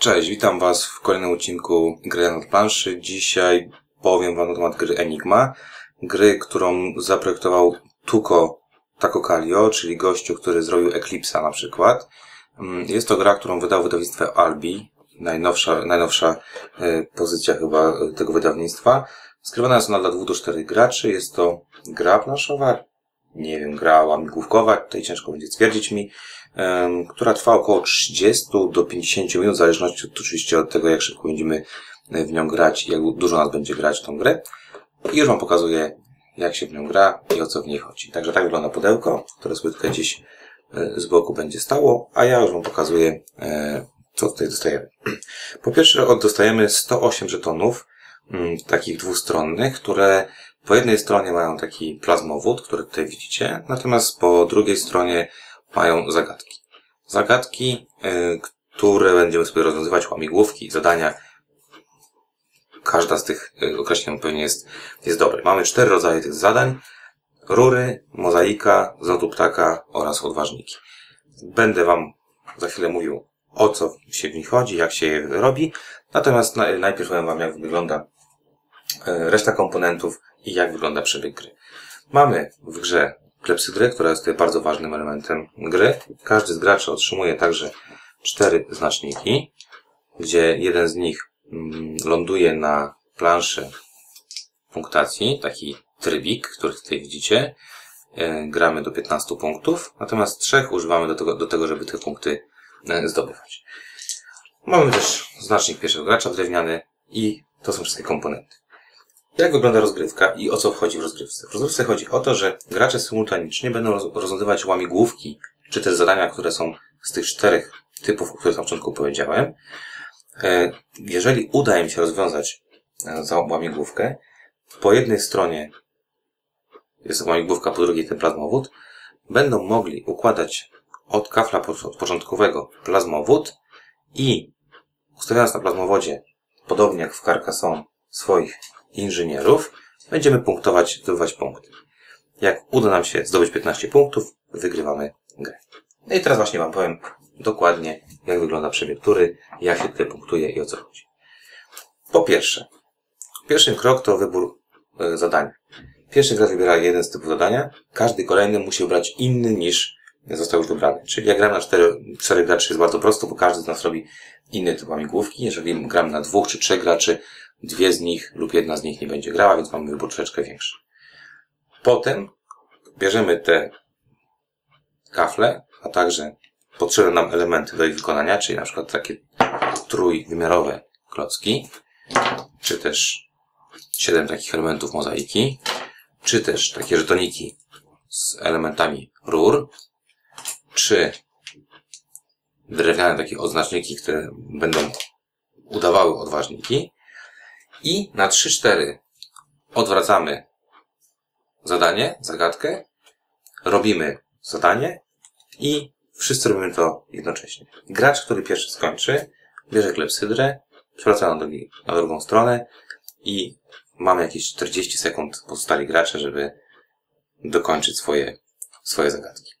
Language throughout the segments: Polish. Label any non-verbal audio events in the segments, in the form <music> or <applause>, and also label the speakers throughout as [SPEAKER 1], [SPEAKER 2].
[SPEAKER 1] Cześć, witam Was w kolejnym odcinku Gry na planszy. Dzisiaj powiem Wam na temat gry Enigma. Gry, którą zaprojektował Tuko Takokalio, czyli gościu, który zrobił Eclipse'a na przykład. Mm, Jest to gra, którą wydał wydawnictwo Albi. Najnowsza, najnowsza e, pozycja chyba e, tego wydawnictwa. Skrywana jest ona dla 2 do 4 graczy. Jest to gra planszowa, nie wiem, gra łamigłówkowa, tutaj ciężko będzie stwierdzić mi, która trwa około 30 do 50 minut, w zależności oczywiście od tego, jak szybko będziemy e, w nią grać jak dużo nas będzie grać w tą grę. I już Wam pokazuję, jak się w nią gra i o co w niej chodzi. Także tak wygląda pudełko, które tutaj gdzieś e, z boku będzie stało, a ja już Wam pokazuję, e, co tutaj dostajemy. <clears throat> Po pierwsze, dostajemy 108 żetonów, mm, takich dwustronnych, które po jednej stronie mają taki plazmowód, który tutaj widzicie, natomiast po drugiej stronie mają zagadki. Zagadki, y, które będziemy sobie rozwiązywać, łamigłówki, zadania. Każda z tych y, określeń pewnie jest, jest dobra. Mamy cztery rodzaje tych zadań. Rury, mozaika, z ptaka oraz odważniki. Będę Wam za chwilę mówił, o co się w nich chodzi, jak się je robi. Natomiast na- najpierw powiem Wam, jak wygląda e, reszta komponentów i jak wygląda przebieg gry. Mamy w grze klepsydrę, która jest tutaj bardzo ważnym elementem gry. Każdy z graczy otrzymuje także cztery znaczniki, gdzie jeden z nich mm, ląduje na planszy punktacji, taki trybik, który tutaj widzicie. E, Gramy do 15 punktów, natomiast trzech używamy do tego, do tego żeby te punkty e, zdobywać. Mamy też znacznik pierwszego gracza drewniany i to są wszystkie komponenty. Jak wygląda rozgrywka i o co wchodzi w rozgrywce? W rozgrywce chodzi o to, że gracze symultanicznie będą roz- rozwiązywać łamigłówki, czy też zadania, które są z tych czterech typów, o których na początku powiedziałem. E, Jeżeli uda im się rozwiązać e, łamigłówkę, po jednej stronie jest łamigłówka, po drugiej ten plazmowód, będą mogli układać od kafla od początkowego plazmowód i ustawiając na plazmowodzie, podobnie jak w Carcassonne, swoich inżynierów, będziemy punktować, zdobywać punkty. Jak uda nam się zdobyć 15 punktów, wygrywamy grę. No i teraz właśnie Wam powiem dokładnie, jak wygląda przebieg tury, jak się tutaj punktuje i o co chodzi. Po pierwsze, pierwszy krok to wybór e, zadania. Pierwszy gracz wybiera jeden z typów zadania, każdy kolejny musi wybrać inny niż został już wybrany. Czyli jak gramy na cztery, cztery graczy jest bardzo prosto, bo każdy z nas robi inny typ łamigłówki. Jeżeli gramy na dwóch czy trzech graczy, dwie z nich lub jedna z nich nie będzie grała, więc mamy wybór troszeczkę większy. Potem bierzemy te kafle, a także potrzebne nam elementy do ich wykonania, czyli na przykład takie trójwymiarowe klocki, czy też siedem takich elementów mozaiki, czy też takie żetoniki z elementami rur, czy drewniane takie odznaczniki, które będą udawały odważniki, i na 3-4 odwracamy zadanie, zagadkę, robimy zadanie i wszyscy robimy to jednocześnie. Gracz, który pierwszy skończy, bierze klepsydrę, przewraca na, na drugą stronę i mamy jakieś 40 sekund pozostali gracze, żeby dokończyć swoje, swoje zagadki.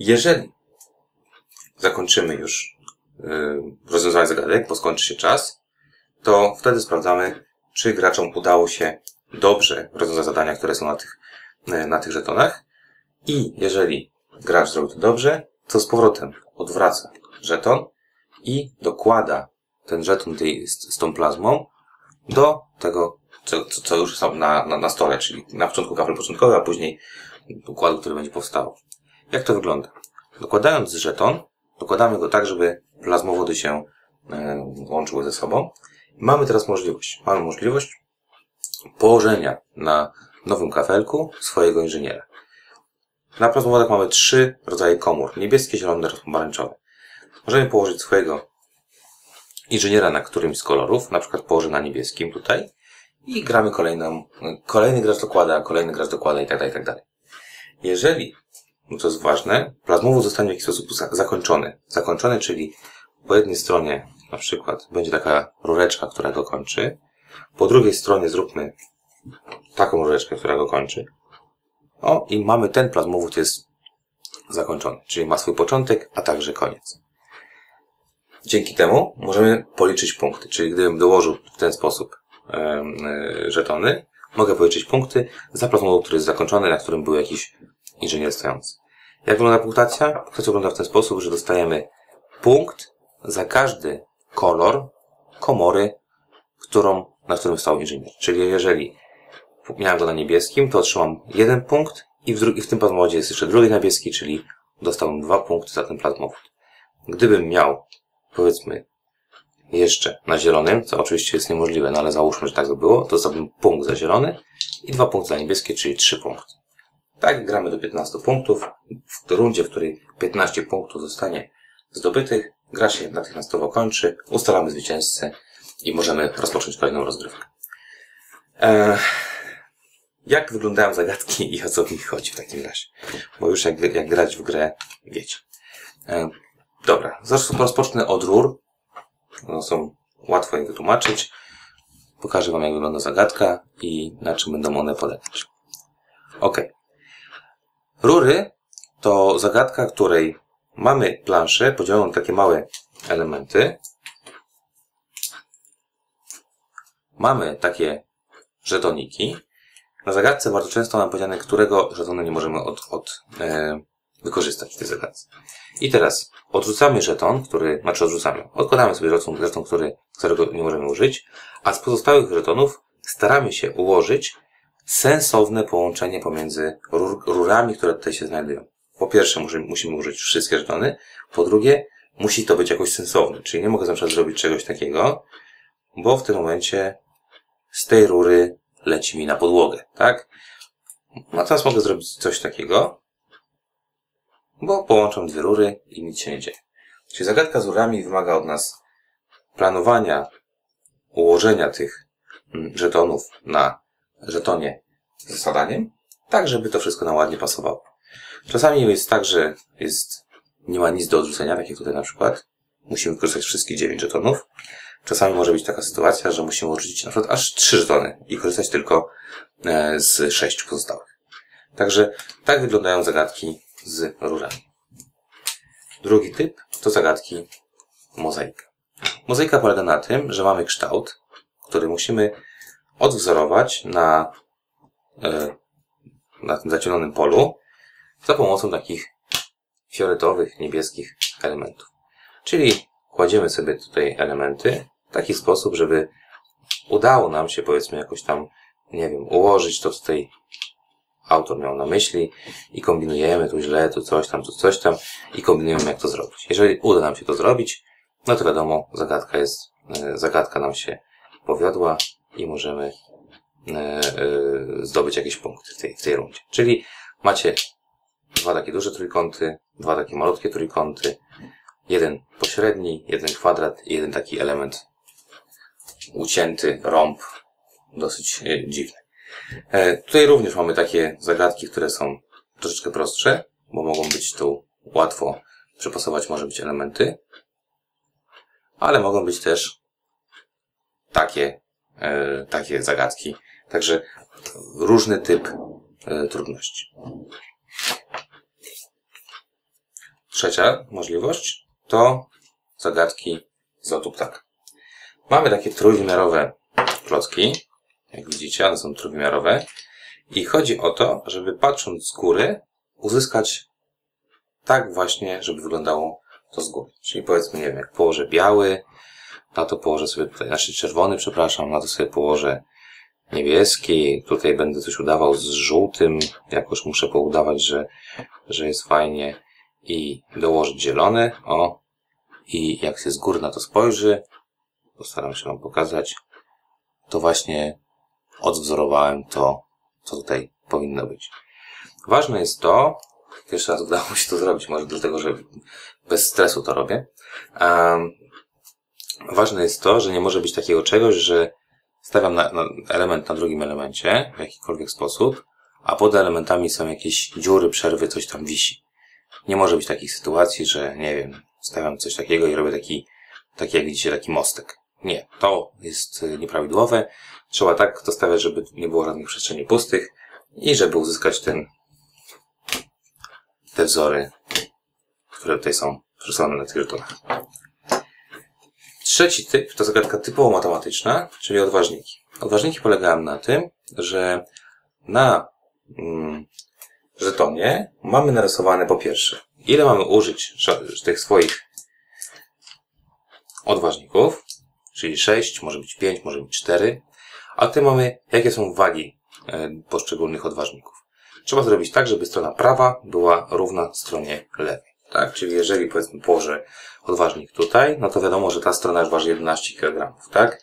[SPEAKER 1] Jeżeli zakończymy już yy, rozwiązywanie zagadek, bo skończy się czas, to wtedy sprawdzamy, czy graczom udało się dobrze rozwiązać zadania, które są na tych, e, na tych żetonach. I jeżeli gracz zrobił to dobrze, to z powrotem odwraca żeton i dokłada ten żeton z, tą plazmą do tego, co, co, już są na, na, na stole, czyli na początku kafel początkowy, a później układu, który będzie powstał. Jak to wygląda? Dokładając żeton, dokładamy go tak, żeby plazmowody się e, łączyły ze sobą. Mamy teraz możliwość. Mamy możliwość położenia na nowym kafelku swojego inżyniera. Na plazmowodach mamy trzy rodzaje komór. Niebieskie, zielone oraz pomarańczowe. Możemy położyć swojego inżyniera na którymś z kolorów, na przykład położę na niebieskim tutaj i gramy kolejną, kolejny gracz dokłada, kolejny gracz dokłada i tak dalej, i tak dalej. Jeżeli, no to jest ważne, plazmowód zostanie w jakiś sposób za- zakończony. Zakończony, czyli po jednej stronie na przykład będzie taka rureczka, która go kończy. Po drugiej stronie zróbmy taką rureczkę, która go kończy. O, i mamy ten plazmowód jest zakończony, czyli ma swój początek, a także koniec. Dzięki temu możemy policzyć punkty, czyli gdybym dołożył w ten sposób e, żetony, mogę policzyć punkty za platformą, który jest zakończony, na którym był jakiś inżynier stojący. Jak wygląda punktacja? Punktacja wygląda w ten sposób, że dostajemy punkt za każdy kolor komory, którą, na którym stał inżynier. Czyli jeżeli miałem go na niebieskim, to otrzymam jeden punkt i w, i w tym plazmowodzie jest jeszcze drugi niebieski, czyli dostałem dwa punkty za ten plazmowód. Gdybym miał, powiedzmy, jeszcze na zielonym, co oczywiście jest niemożliwe, no ale załóżmy, że tak by było, to dostałbym punkt za zielony i dwa punkty za niebieskie, czyli trzy punkty. Tak, gramy do 15 punktów. W rundzie, w której 15 punktów zostanie zdobytych, gra się natychmiastowo kończy, ustalamy zwycięzcę i możemy rozpocząć kolejną rozgrywkę. Eee, jak wyglądają zagadki i o co w nich chodzi w takim razie? Bo już jak, jak grać w grę, wiecie. Eee, dobra, rozpocznę od rur. No, są łatwo je wytłumaczyć. Pokażę Wam, jak wygląda zagadka i na czym będą one polegać. Ok. Rury to zagadka, której mamy planszę podzieloną na takie małe elementy. Mamy takie żetoniki. Na zagadce bardzo często nam powiedziane, którego żetonu nie możemy od, od e, wykorzystać w tej zagadce. I teraz odrzucamy żeton, który, znaczy odrzucamy, odkładamy sobie żeton, żeton który, którego nie możemy użyć, a z pozostałych żetonów staramy się ułożyć sensowne połączenie pomiędzy rur, rurami, które tutaj się znajdują. Po pierwsze, musimy, musimy użyć wszystkie żetony. Po drugie, musi to być jakoś sensowne. Czyli nie mogę na przykład zrobić czegoś takiego, bo w tym momencie z tej rury leci mi na podłogę, tak? A teraz mogę zrobić coś takiego, bo połączam dwie rury i nic się nie dzieje. Czyli zagadka z rurami wymaga od nas planowania, ułożenia tych mm, żetonów na żetonie z zasadaniem, tak żeby to wszystko nam ładnie pasowało. Czasami jest tak, że jest, nie ma nic do odrzucenia, tak jak tutaj na przykład. Musimy wykorzystać wszystkie 9 żetonów. Czasami może być taka sytuacja, że musimy odrzucić na przykład aż 3 żetony i korzystać tylko e, z 6 pozostałych. Także tak wyglądają zagadki z rurami. Drugi typ to zagadki mozaika. Mozaika polega na tym, że mamy kształt, który musimy odwzorować na, e, na tym zacienionym polu za pomocą takich fioletowych, niebieskich elementów. Czyli kładziemy sobie tutaj elementy w taki sposób, żeby udało nam się powiedzmy jakoś tam, nie wiem, ułożyć to, tutaj autor miał na myśli i kombinujemy tu źle, tu coś tam, tu coś tam i kombinujemy jak to zrobić. Jeżeli uda nam się to zrobić, no to wiadomo, zagadka jest, e, zagadka nam się powiodła i możemy e, e, zdobyć jakieś punkty w tej, w tej rundzie. Czyli macie dwa takie duże trójkąty, dwa takie malutkie trójkąty, jeden pośredni, jeden kwadrat i jeden taki element ucięty, rąb, dosyć e, dziwny. Tutaj również mamy takie zagadki, które są troszeczkę prostsze, bo mogą być tu łatwo przypasować może być elementy, ale mogą być też takie, takie zagadki. Także różny typ e, trudności. Trzecia możliwość to zagadki z lotu ptaka. Mamy takie trójwymiarowe klocki, jak widzicie, one są trójwymiarowe i chodzi o to, żeby patrząc z góry uzyskać tak właśnie, żeby wyglądało to z góry. Czyli powiedzmy, nie wiem, jak położę biały, na to położę sobie tutaj, znaczy czerwony, przepraszam, na to sobie położę niebieski, tutaj będę coś udawał z żółtym, jakoś muszę poudawać, że, że jest fajnie i dołożyć zielony, o, i jak się z góry na to spojrzy, postaram się Wam pokazać, to właśnie odwzorowałem to, co tutaj powinno być. Ważne jest to, pierwszy raz udało mi się to zrobić, może dlatego, że bez stresu to robię. Um, ważne jest to, że nie może być takiego czegoś, że stawiam na, na element na drugim elemencie w jakikolwiek sposób, a pod elementami są jakieś dziury, przerwy, coś tam wisi. Nie może być takich sytuacji, że nie wiem, stawiam coś takiego i robię taki, taki jak widzicie, taki mostek. Nie, to jest y, nieprawidłowe. Trzeba tak to stawiać, żeby nie było żadnych przestrzeni pustych i żeby uzyskać ten, te wzory, które tutaj są przesłane na tych żetonach. Trzeci typ to zagadka typowo matematyczna, czyli odważniki. Odważniki polegają na tym, że na mm, żetonie mamy narysowane po pierwsze, ile mamy użyć tych swoich odważników, czyli 6, może być 5, może być 4, a tutaj mamy, jakie są wagi e, poszczególnych odważników. Trzeba zrobić tak, żeby strona prawa była równa stronie lewej. Tak? Czyli jeżeli powiedzmy położę odważnik tutaj, no to wiadomo, że ta strona już waży 11 kg, tak?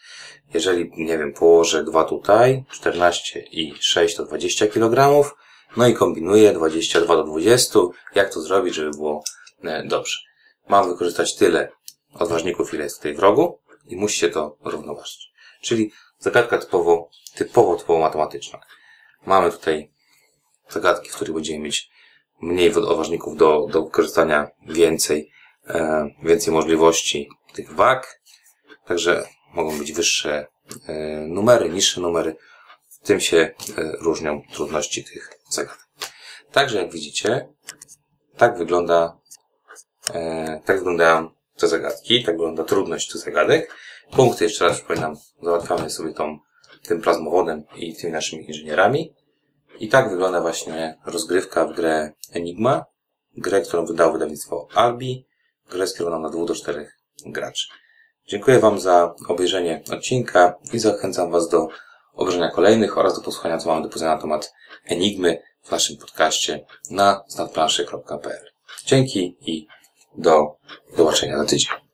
[SPEAKER 1] Jeżeli, nie wiem, położę dwa tutaj, 14 i 6 to 20 kg, no i kombinuję 22 do 20. Jak to zrobić, żeby było e, dobrze? Mam wykorzystać tyle odważników, ile jest tutaj w rogu i musi się to równoważyć. Czyli zagadka typowo, typowo, typowo matematyczna. Mamy tutaj zagadki, w których będziemy mieć mniej odważników do, do wykorzystania więcej, e, więcej możliwości tych wag. Także mogą być wyższe e, numery, niższe numery. Tym się e, różnią trudności tych zagadek. Także jak widzicie, tak wygląda, e, tak wyglądają te zagadki, tak wygląda trudność tych zagadek. Punkty jeszcze raz przypominam, załatwiamy sobie tą, tym plazmowodem i tymi naszymi inżynierami. I tak wygląda właśnie rozgrywka w grę Enigma, grę, którą wydało wydawnictwo Albi, grę skierowaną na 2 do 4 graczy. Dziękuję Wam za obejrzenie odcinka i zachęcam Was do obejrzenia kolejnych oraz do posłuchania, co mamy do powiedzenia na temat Enigmy w naszym podcaście na znadplanszy.pl. Dzięki i do zobaczenia za tydzień.